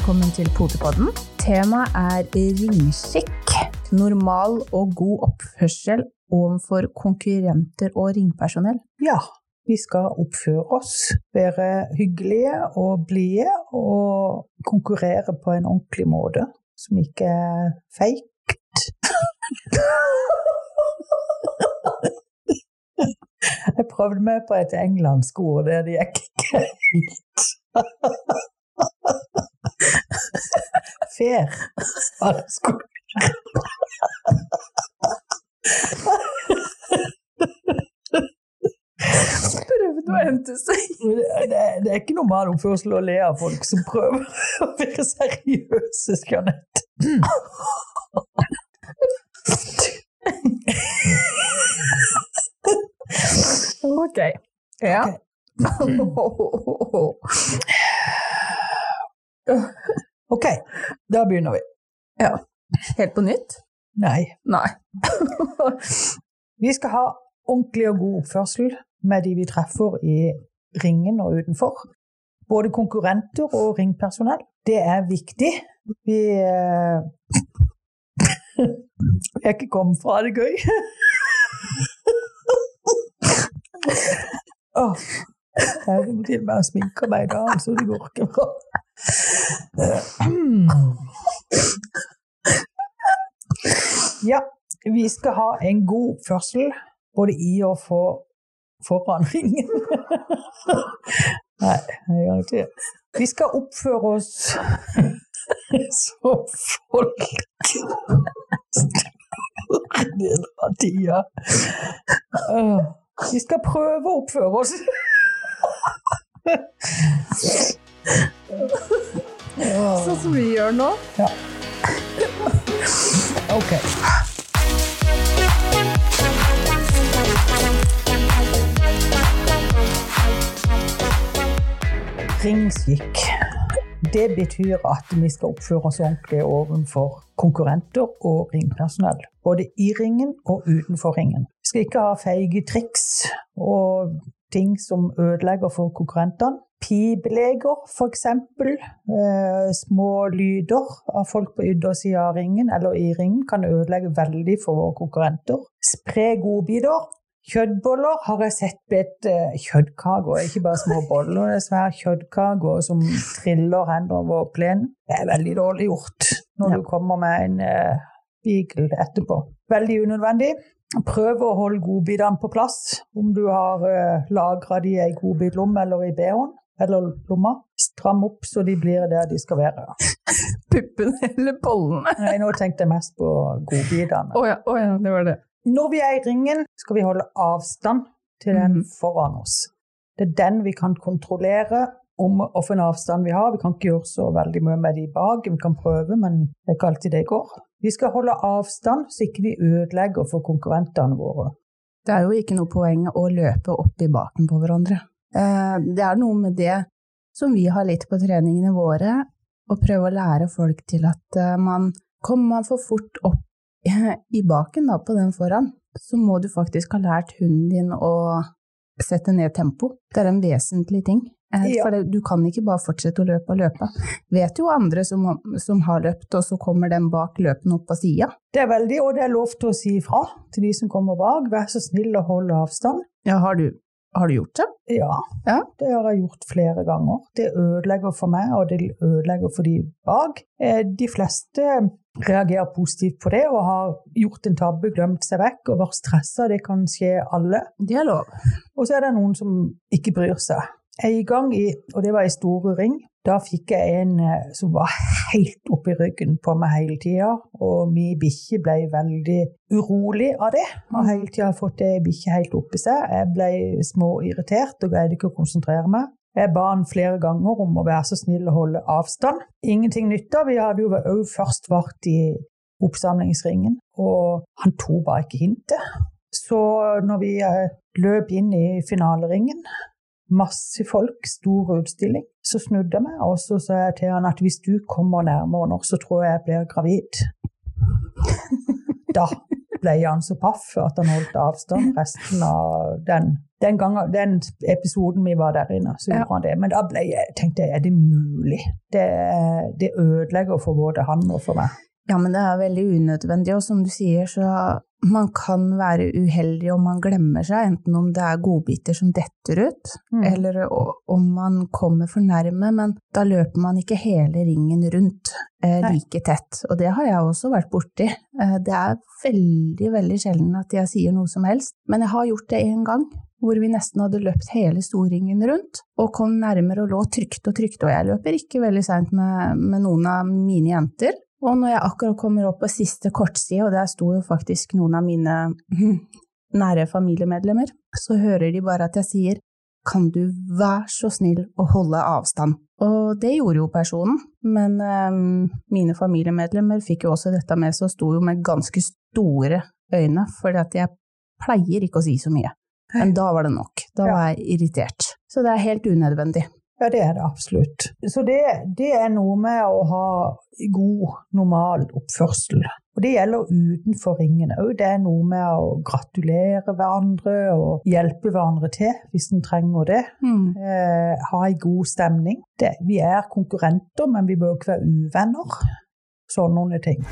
Velkommen til Potepodden. Temaet er ringskikk. Normal og god oppførsel overfor konkurrenter og ringpersonell. Ja, vi skal oppføre oss, være hyggelige og blide og konkurrere på en ordentlig måte som ikke er feigt. Jeg prøvde meg på et englandsk ord, det gikk ikke helt. Fair. Prøvde å hente seg. det, det, det er ikke normal oppførsel å le av folk som prøver å være seriøse, Jeanette. Ok. Ja. Ok, da begynner vi. ja. Helt på nytt? Nei. Nei. Vi skal ha ordentlig og god oppførsel med de vi treffer i ringen og utenfor. Både konkurrenter og ringpersonell. Det er viktig. Vi eh, Jeg er ikke kommet fra det gøy. oh. jeg må til og med sminke meg i dag, så det går ikke bra. Ja, vi skal ha en god oppførsel både i og for, foran ringen. Nei, jeg gjør ikke det. Vi skal oppføre oss som folk. Vi skal prøve å oppføre oss. Sånn som vi gjør nå. Ok. Ringskikk. Det betyr at vi skal oppføre oss ordentlig overfor konkurrenter og ringpersonell. Både i ringen og utenfor ringen. Vi skal ikke ha feige triks og ting som ødelegger for konkurrentene. Pipeleger, f.eks. Eh, små lyder av folk på yttersida av ringen eller i ringen kan ødelegge veldig for våre konkurrenter. Spre godbiter. Kjøttboller har jeg sett blitt eh, kjøttkaker, ikke bare små boller. Det er svære kjøttkaker som triller henover plenen. Det er veldig dårlig gjort når Ja. du kommer med en eh, beagle etterpå. Veldig unødvendig. Prøv å holde godbitene på plass. Om du har uh, lagra de i godbitlomme eller i bh-en eller lomma. Stram opp så de blir der de skal være. Puppene eller bollene? Nei, nå tenkte jeg mest på godbitene. Oh ja, oh ja, det var det. Når vi er i ringen, skal vi holde avstand til den mm. foran oss. Det er den vi kan kontrollere om hvilken avstand vi har. Vi kan ikke gjøre så veldig mye med de bak. Vi kan prøve, men det er ikke alltid det går. Vi skal holde avstand så ikke vi ødelegger for konkurrentene våre. Det er jo ikke noe poeng å løpe opp i baken på hverandre. Eh, Det er noe med det som vi har litt på treningene våre, å prøve å lære folk til at eh, man kommer man for fort opp i baken da, på den foran, så må du faktisk ha lært hunden din å sette ned tempo. Det er en vesentlig ting. Eh, Ja. For du kan ikke bare fortsette å løpe og løpe. Vet jo andre som, som har løpt, og så kommer den bak løpende opp på sida. Det er veldig, og det er lov til å si ifra til de som kommer bak. Vær så snill å holde avstand. Ja, har du, har du gjort det? Ja, Ja. det har jeg gjort flere ganger. Det ødelegger for meg, og det ødelegger for de bak. Eh, De fleste reagerer positivt på det og har gjort en tabbe, glemt seg vekk og vært stressa. Det kan skje alle. Det er lov. Og så er det noen som ikke bryr seg. En gang, i, og det var i Store Ring, da fikk jeg en eh, som var helt oppi ryggen på meg hele tida. Og min bikkje ble veldig urolig av det. Og hele tida fått ei bikkje helt oppi seg. Jeg ble småirritert og greide ikke å konsentrere meg. Jeg ba han flere ganger om å være så snill å holde avstand. Ingenting nytta. Vi hadde jo òg først vært i oppsamlingsringen, og han tok bare ikke hintet. Så når vi eh, løp inn i finaleringen, masse folk, stor utstilling, så snudde jeg meg, og så sa jeg til han at hvis du kommer nærmere nå, så tror jeg jeg blir gravid. Da ble han så paff at han holdt avstand resten av den Den, gangen, den episoden vi var der inne, så Ja. gjorde han det. Men da jeg, tenkte jeg, er det mulig? Det, det ødelegger for både han og for meg. Ja, men det er veldig unødvendig, og som du sier, så man kan være uheldig om man glemmer seg, enten om det er godbiter som detter ut, Mm. eller om man kommer for nærme, men da løper man ikke hele ringen rundt eh, like tett. Og det har jeg også vært borti. Eh, det er veldig, veldig sjelden at jeg sier noe som helst, men jeg har gjort det en gang. Hvor vi nesten hadde løpt hele storringen rundt, og kom nærmere og lå trygt og trygt. Og jeg løper ikke veldig seint med, med noen av mine jenter. Og når jeg akkurat kommer opp på siste kortside, og der sto jo faktisk noen av mine nære familiemedlemmer, så hører de bare at jeg sier kan du være så snill å holde avstand? Og det gjorde jo personen, men um, mine familiemedlemmer fikk jo også dette med seg og sto jo med ganske store øyne, for jeg pleier ikke å si så mye. Men da var det nok. Da var jeg irritert. Så det er helt unødvendig. Ja, det er det absolutt. Så det, det er noe med å ha god, normal oppførsel. Og det gjelder utenfor ringen òg. Det er noe med å gratulere hverandre og hjelpe hverandre til hvis en trenger det. Eh, ha en god stemning. Det, vi er konkurrenter, men vi bør ikke være uvenner. Sånne ting.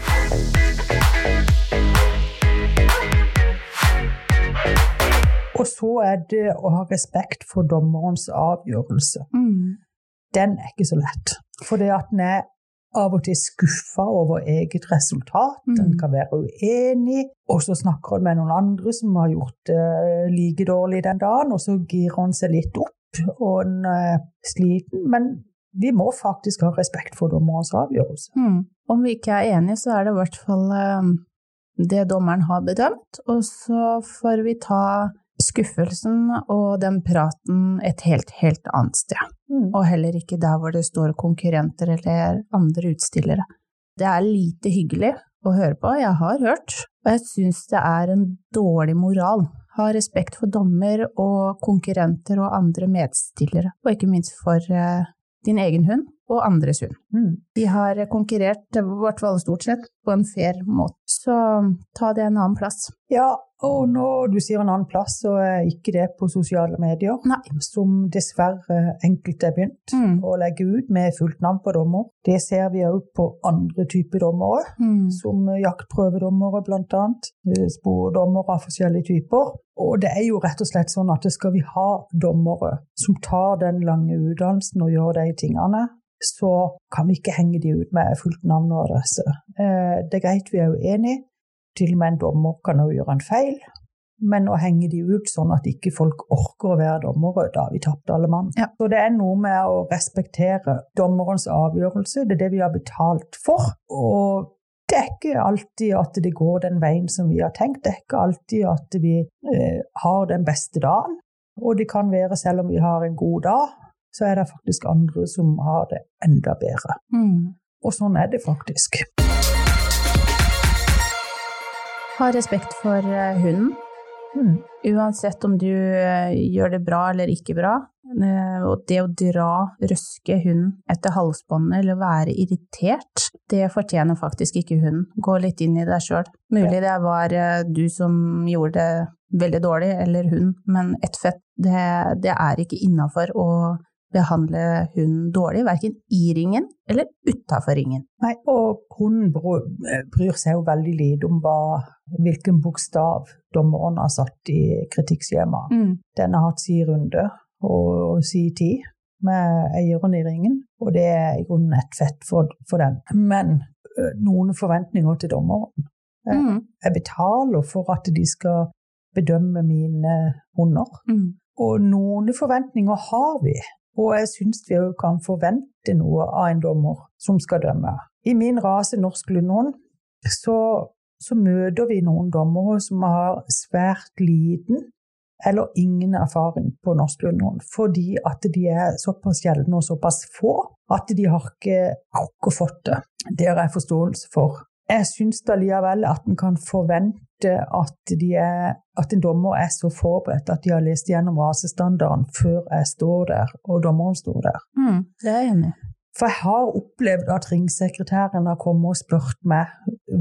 Og så er det å ha respekt for dommerens avgjørelse. Mm. Den er ikke så lett. For det at en er av og til skuffa over eget resultat, Mm. en kan være uenig, og så snakker en med noen andre som har gjort det like dårlig den dagen, og så girer en seg litt opp, og en er sliten. Men vi må faktisk ha respekt for dommerens avgjørelse. Mm. Om vi ikke er enige, så er det i hvert fall eh, det dommeren har bedømt, og så får vi ta skuffelsen og den praten et helt, helt annet sted. Mm. Og heller ikke der hvor det står konkurrenter eller andre utstillere. Det er lite hyggelig å høre på, jeg har hørt, og jeg syns det er en dårlig moral. Ha respekt for dommer og konkurrenter og andre medstillere, og ikke minst for eh, din egen hund og andres hund. Mm. De har konkurrert, i hvert fall stort sett, på en fair måte. Så ta det en annen plass. Ja, og når du sier en annen plass, så er ikke det på sosiale medier, Nei. som dessverre enkelte er begynt Mm. å legge ut med fullt navn på dommer. Det ser vi òg på andre typer dommere, Mm. som jaktprøvedommere bl.a. Spordommere av forskjellige typer. Og det er jo rett og slett sånn at skal vi ha dommere som tar den lange utdannelsen og gjør de tingene, så kan vi ikke henge de ut med fullt navn og adresse. Eh, Det er greit vi er uenige. Til og med en dommer kan også gjøre en feil. Men å henge de ut sånn at ikke folk orker å være dommere, da har vi tapt alle mann. Ja. Så det er noe med å respektere dommerens avgjørelse. Det er det vi har betalt for. Og det er ikke alltid at det går den veien som vi har tenkt. Det er ikke alltid at vi eh, har den beste dagen. Og det kan være, selv om vi har en god dag, så er det faktisk andre som har det enda bedre. Mm. Og sånn er det faktisk. Ha respekt for eh, hunden. Mm. Uansett om du eh, gjør det bra eller ikke bra. Eh, Og det å dra, røske hunden etter halsbåndet eller være irritert, det fortjener faktisk ikke hunden. Gå litt inn i deg sjøl. Mulig det var du som gjorde det veldig dårlig, eller hun, men ett fett, det, det er ikke innafor å behandle hunden dårlig, verken i ringen eller utafor ringen. Nei, og hunden bryr, bryr seg jo veldig lite om hva, hvilken bokstav dommeren har satt i kritikkskjemaet. Mm. Den har hatt sin runde og sin tid med eieren i ringen, og det er i grunnen et fett for, for den. Men noen forventninger til dommeren. Mm. Jeg betaler for at de skal bedømme mine hunder, Mm. og noen forventninger har vi. Og jeg syns vi kan forvente noe av en dommer som skal dømme. I min rase norsk lundhund så, så møter vi noen dommere som har svært liten eller ingen erfaring på norsk lundhund, fordi at de er såpass sjeldne og såpass få at de har ikke akkurat fått det. Det har jeg forståelse for. Jeg syns likevel at en kan forvente at, de er, at en dommer er så forberedt at de har lest gjennom rasestandarden før jeg står der og dommeren står der. Mm. Det er jeg enig i. For jeg har opplevd at ringsekretæren har kommet og spurt meg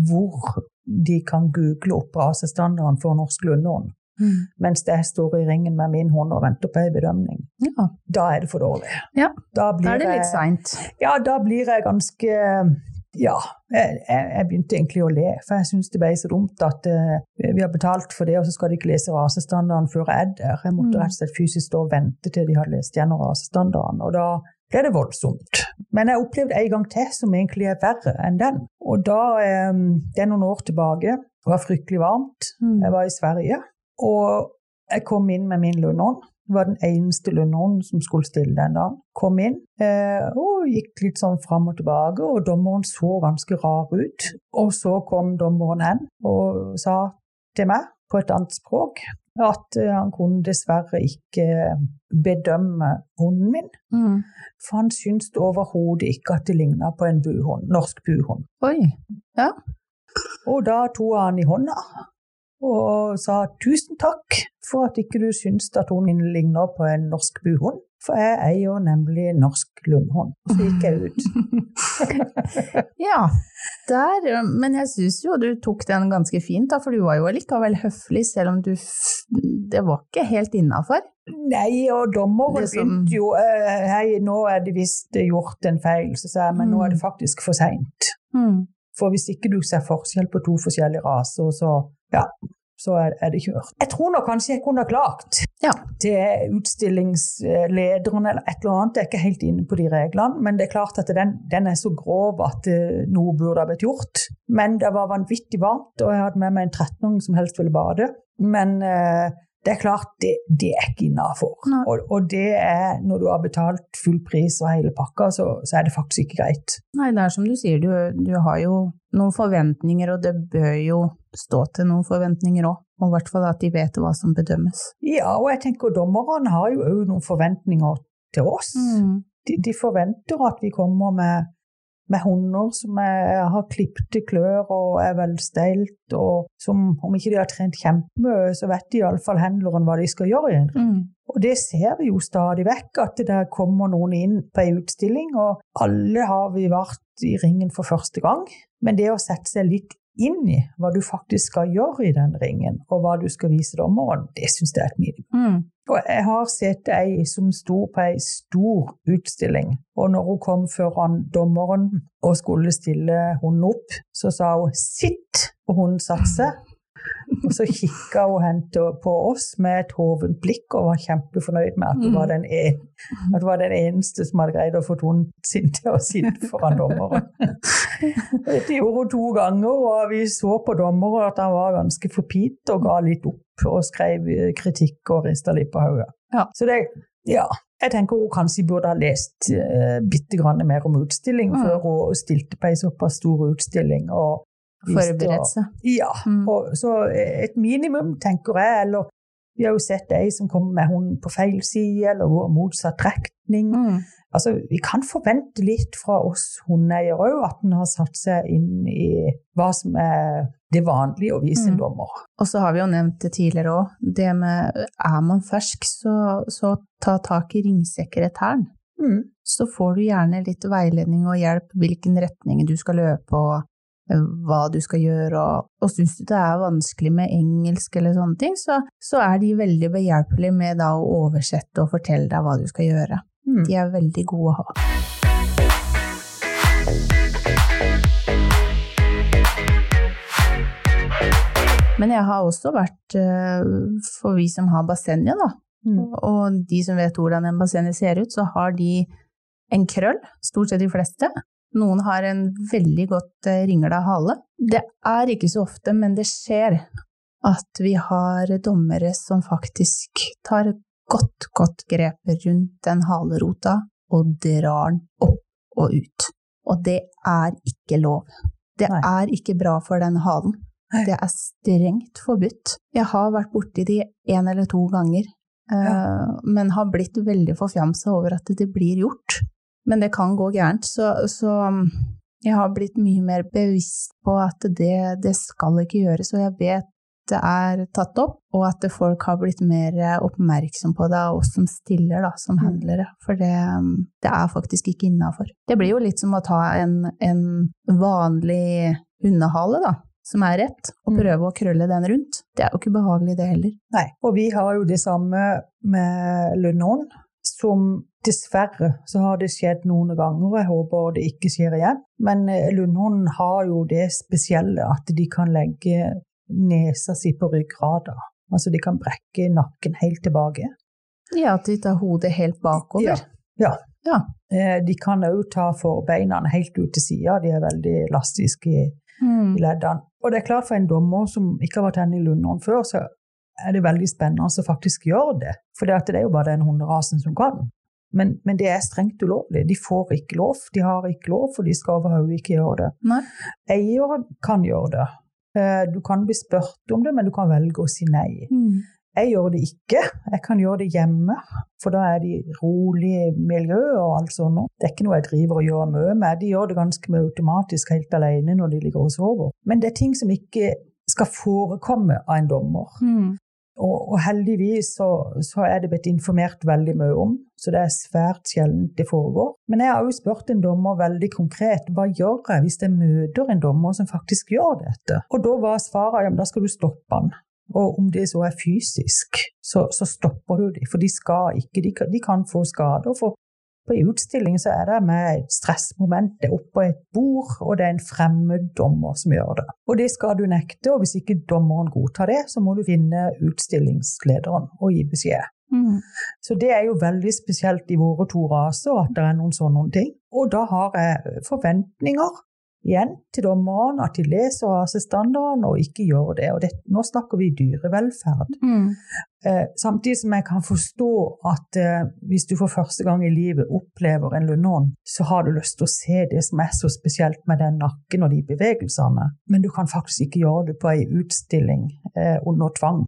hvor de kan google opp rasestandarden for norsk lundehund. Mm. mens jeg står i ringen med min hånd og venter på en bedømning. Ja, Da er det for dårlig. Ja, da, blir da er det litt seint. Ja, da blir jeg ganske Ja, jeg, jeg jeg begynte egentlig å le, for jeg syns det ble så dumt at uh, vi har betalt for det, og så skal de ikke lese rasestandarden før jeg er der. Jeg måtte Mm. rett og slett fysisk stå og vente til de hadde lest gjennom rasestandarden, og da ble det voldsomt. Men jeg opplevde en gang til som egentlig er verre enn den. Og da, um, det er noen år tilbake, det var fryktelig varmt. Mm. Jeg var i Sverige, og jeg kom inn med min lundehånd. Det var den eneste lønneren som skulle stille den dagen. Kom inn eh, og gikk litt sånn fram og tilbake, og dommeren så ganske rar ut. Og så kom dommeren hen og sa til meg på et annet språk at eh, han kunne dessverre ikke bedømme hunden min, Mm. for han syntes overhodet ikke at det ligna på en buhund, norsk buhund. Oi. ja. Og da tok han i hånda og sa tusen takk for at ikke du syns at hun din ligner på en norsk buhund, for jeg eier nemlig norsk lundhund. Så gikk jeg ut. Ja, der, men jeg syns jo du tok den ganske fint, da, for du var jo likevel høflig, selv om du Det var ikke helt innafor. Nei, og dommeren som- begynte jo eh, Hei, nå er det visst gjort en feil, så sa jeg, men nå er det faktisk for seint. Mm. For hvis ikke du ser forskjell på to forskjellige raser, så, ja, så er, er det kjørt. Jeg tror nok kanskje jeg kunne ha klagt Ja. til utstillingslederen eller et eller annet. Jeg er ikke helt inne på de reglene, men det er klart at den, den er så grov at eh, noe burde ha blitt gjort. Men det var vanvittig varmt, og jeg hadde med meg en 13-åring som helst ville bade. Men eh, det er klart, det, det er ikke innafor. Og, og det er, når du har betalt full pris og hele pakka, så, så er det faktisk ikke greit. Nei, det er som du sier, du, du har jo noen forventninger, og det bør jo stå til noen forventninger òg. Og i hvert fall at de vet hva som bedømmes. Ja, og jeg tenker dommerne har jo òg noen forventninger til oss. Mm. De, de forventer at vi kommer med, med hunder som er, har klipte klør og er velstelt, og som om ikke de har trent kjempemye, så vet de iallfall handleren hva de skal gjøre. igjen. Mm. Og det ser vi jo stadig vekk, at det der kommer noen inn på ei utstilling, og alle har vi vært i ringen for første gang. Men det å sette seg litt inn i hva du faktisk skal gjøre i den ringen, og hva du skal vise dommeren, det syns jeg er et minimum. Mm. Og jeg har sett ei som sto på ei stor utstilling, og når hun kom foran dommeren og skulle stille hunden opp, så sa hun 'sitt', og hunden satte seg. Og så kikka hun på oss med et hovent blikk og var kjempefornøyd med at hun var den, en, at hun var den eneste som hadde greid å få tonen sin til å sitte foran dommeren. Det gjorde hun to ganger, og vi så på dommeren at han var ganske forpint og ga litt opp og skrev eh, kritikk og rista litt på hodet. Ja. Så det, ja. Jeg tenker hun kanskje burde ha lest uh, bitte grann mer om utstilling Mm. før hun stilte på ei såpass stor utstilling. og seg. Ja. Mm. Og, så et minimum, tenker jeg. Eller vi har jo sett ei som kommer med hunden på feil side, eller går motsatt retning. Mm. Altså, vi kan forvente litt fra oss hundeeiere òg, at en har satt seg inn i hva som er det vanlige å vise en Mm. dommer. Og så har vi jo nevnt det tidligere òg, det med er man fersk, så, så ta tak i ringsekretæren. Mm. Så får du gjerne litt veiledning og hjelp hvilken retning du skal løpe og hva du skal gjøre, og, og syns du det er vanskelig med engelsk eller sånne ting, så, så er de veldig behjelpelige med da å oversette og fortelle deg hva du skal gjøre. Mm. De er veldig gode å ha. Men jeg har også vært, eh, for vi som har bassenget, da, Mm. og de som vet hvordan en bassenget ser ut, så har de en krøll, stort sett de fleste. Noen har en veldig godt eh, ringla hale. Det er ikke så ofte, men det skjer at vi har dommere som faktisk tar godt, godt grep rundt den halerota og drar den opp og ut. Og det er ikke lov. Det Nei. er ikke bra for den halen. Nei. Det er strengt forbudt. Jeg har vært borti de en eller to ganger, ja. men har blitt veldig forfjamsa over at det blir gjort. Men det kan gå gærent, så, så um, jeg har blitt mye mer bevisst på at det, det skal ikke gjøres, og jeg vet det er tatt opp, og at folk har blitt mer oppmerksom på det, og oss som stiller da, som Mm. handlere, for det, um, det er faktisk ikke innafor. Det blir jo litt som å ta en, en vanlig hundehale, da. som er rett, og Mm. prøve å krølle den rundt. Det er jo ikke behagelig, det heller. Nei. Og vi har jo det samme med Lunon, som dessverre så har det skjedd noen ganger, og jeg håper det ikke skjer igjen. Men lundhunden har jo det spesielle at de kan legge nesa si på ryggrada. Altså de kan brekke nakken helt tilbake. Ja, at de tar hodet helt bakover. Ja. Ja. Ja. Eh, De kan òg ta forbeina helt ut til sida, de er veldig elastiske i, Mm. i leddene. Og det er klart for en dommer som ikke har vært henne i Lundån før, så er det veldig spennende å faktisk gjøre det. For det er jo bare den hunderasen som kan. Men, men det er strengt ulovlig. De får ikke lov. De har ikke lov, for de skal overhodet ikke gjøre det. Nei. Eier kan gjøre det. Eh, Du kan bli spurt om det, men du kan velge å si nei. Mm. Jeg gjør det ikke. Jeg kan gjøre det hjemme, for da er de rolig miljø og alt sånt. Det er ikke noe jeg driver og gjør mye med. De gjør det ganske mye automatisk helt alene når de ligger og sover. Men det er ting som ikke skal forekomme av en dommer. Mm. Og, og heldigvis så, så er det blitt informert veldig mye om, så det er svært sjelden det foregår. Men jeg har jo spurt en dommer veldig konkret hva gjør jeg hvis jeg møter en dommer som faktisk gjør dette. Og da var svaret ja, men da skal du stoppe han. Og om det så er fysisk, så, så stopper du dem. For de skal ikke, de kan, de kan få skader. For på en utstilling så er det med et stressmoment, det er oppå et bord, og det er en fremmed dommer som gjør det. Og det skal du nekte, og hvis ikke dommeren godtar det, så må du finne utstillingslederen og gi beskjed. Mm. Så det er jo veldig spesielt i våre to raser at det er noen sånne ting. Og da har jeg forventninger igjen til dommerne, at de leser rasestandarden og ikke gjør det. Og det, nå snakker vi dyrevelferd. Mm. Eh, samtidig som jeg kan forstå at eh, hvis du for første gang i livet opplever en lunon, så har du lyst til å se det som er så spesielt med den nakken og de bevegelsene. Men du kan faktisk ikke gjøre det på ei utstilling eh, under tvang,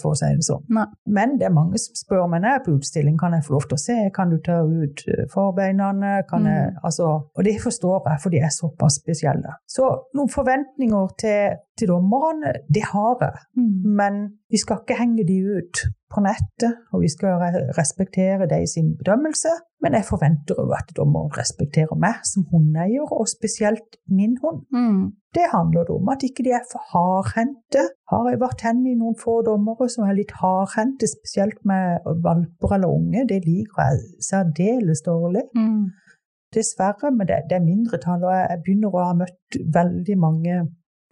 for å si det sånn. Nei. Men det er mange som spør meg når jeg er på utstilling, kan jeg få lov til å se, kan du ta ut eh, forbeina, kan jeg, altså, og det forstår jeg, for de er såpass spesielle. Så noen forventninger til, til dommerne, det har jeg. Mm. Men vi skal ikke henge de ut på nettet, og vi skal respektere de sin bedømmelse. Men jeg forventer jo at dommeren respekterer meg som hundeeier, og spesielt min hund. Mm. Det handler det om at ikke de er for hardhendte. Har jeg vært hen i noen få dommere som er litt hardhendte, spesielt med valper eller unge, det liker jeg særdeles dårlig. Mm. Dessverre, men det, det er mindretall, og jeg begynner å ha møtt veldig mange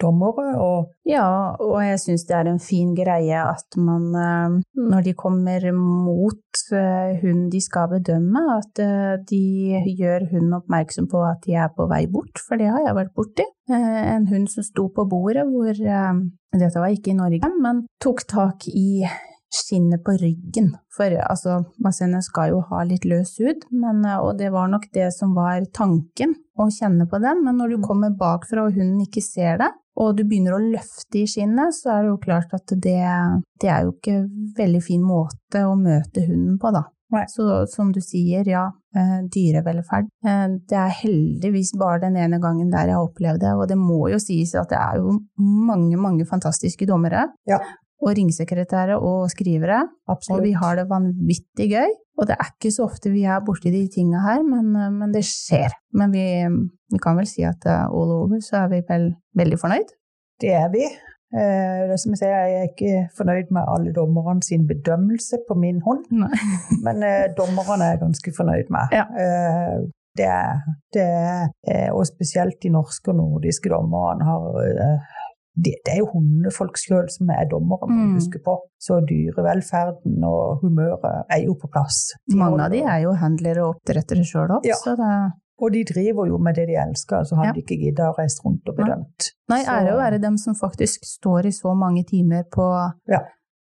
dommere, og Ja, og jeg syns det er en fin greie at man, eh, når de kommer mot hun hunden de skal bedømme, at eh, de gjør hunden oppmerksom på at de er på vei bort, for det har jeg vært borti. Eh, En hund som sto på bordet hvor eh, Dette var ikke i Norge, men tok tak i skinnet på ryggen. For altså, massene skal jo ha litt løs hud, men, eh, og det var nok det som var tanken, å kjenne på den. Men når du kommer bakfra og hunden ikke ser det, og du begynner å løfte i skinnet, så er det jo klart at det, det er jo ikke en veldig fin måte å møte hunden på, da. Så som du sier, ja, eh, dyrevelferd. Eh, det er heldigvis bare den ene gangen der jeg har opplevd det, og det må jo sies at det er jo mange, mange fantastiske dommere. Ja. Og ringsekretære og skrivere, absolutt. og vi har det vanvittig gøy. Og det er ikke så ofte vi er borti de tinga her, men, eh, men det skjer. Men vi, vi kan vel si at eh, all over så er vi vel veldig fornøyd. Det er vi. Det det som jeg sier, jeg er ikke fornøyd med alle dommerne sin bedømmelse på min hånd, Nei. men eh, dommerne er jeg ganske fornøyd med. Ja. Eh, det er, det er eh, Og spesielt de norske og nordiske dommerne har eh, det, det er jo hundefolk sjøl som er dommere, må Mm. huske på. Så dyrevelferden og humøret er jo på plass. Mange av de er jo handlere og oppdrettere sjøl òg, Ja. så det Og de driver jo med det de elsker, så hadde Ja. de ikke gidda å reise rundt og bedømt. Nei, ære å være dem som faktisk står i så mange timer på Ja.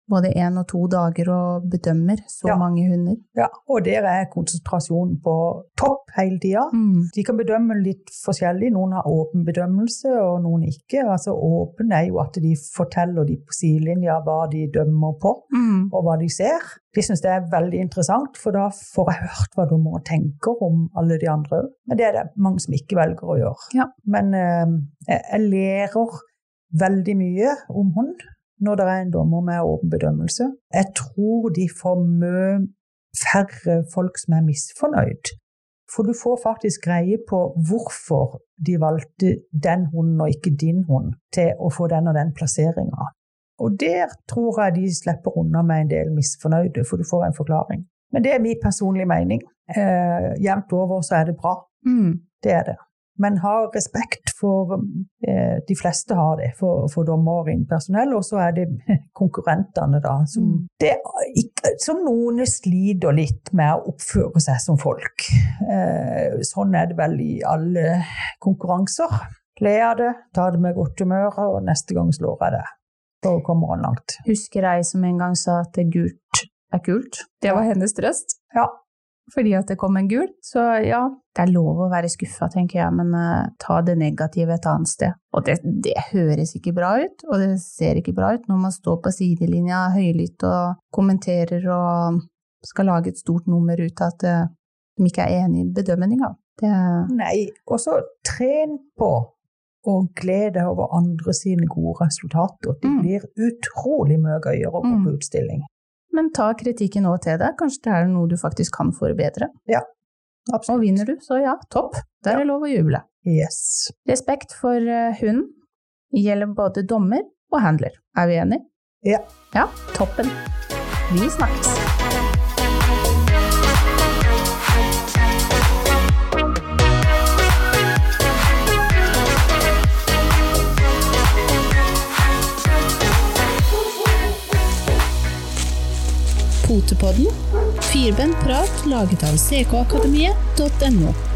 Både én og to dager og bedømmer så Ja. mange hunder. Ja, og der er konsentrasjonen på topp hele tida. Mm. De kan bedømme litt forskjellig. Noen har åpen bedømmelse, og noen ikke. Altså Åpen er jo at de forteller de på sidelinja hva de dømmer på, Mm. og hva de ser. De syns det er veldig interessant, for da får jeg hørt hva dommere tenker om alle de andre òg. Men det er det mange som ikke velger å gjøre. Ja. Men eh, jeg jeg lærer veldig mye om hund når det er en dommer med åpen bedømmelse. Jeg tror de får mye færre folk som er misfornøyd For du får faktisk greie på hvorfor de valgte den hunden og ikke din hund til å få den og den plasseringa. Og der tror jeg de slipper unna med en del misfornøyde, for du får en forklaring. Men det er min personlige mening. Eh, jevnt over så er det bra. Mm. Det er det. Men ha respekt for eh, De fleste har det for, for dommer og så er det konkurrentene, da. Som, Mm. det, som noen sliter litt med å oppføre seg som folk. Eh, sånn er det vel i alle konkurranser. Le av det, ta det med godt humør, og neste gang slår jeg det. Da kommer han langt. Husker ei som en gang sa at gult er kult. Det var hennes trøst. Ja. Fordi at det kom en gul. Så ja, det er lov å være skuffa, tenker jeg, men uh, ta det negative et annet sted. Og det, det høres ikke bra ut, og det ser ikke bra ut når man står på sidelinja høylytt og kommenterer og skal lage et stort nummer ut av at uh, de ikke er enig i bedømminga. Det Nei, og så tren på å glede over andre sine gode resultater. Det Mm. blir utrolig mye gøyere å gå Mm. på utstilling. Men ta kritikken òg til deg. Kanskje det er noe du faktisk kan forbedre. Ja, Absolutt. Og vinner du, så ja, topp. Der er det lov å juble. Yes. Respekt for eh, hunden gjelder både dommer og handler. Er vi enige? Ja. Ja, toppen. Vi snakkes. Potepodden. Firbent prat laget av ckakademiet.no.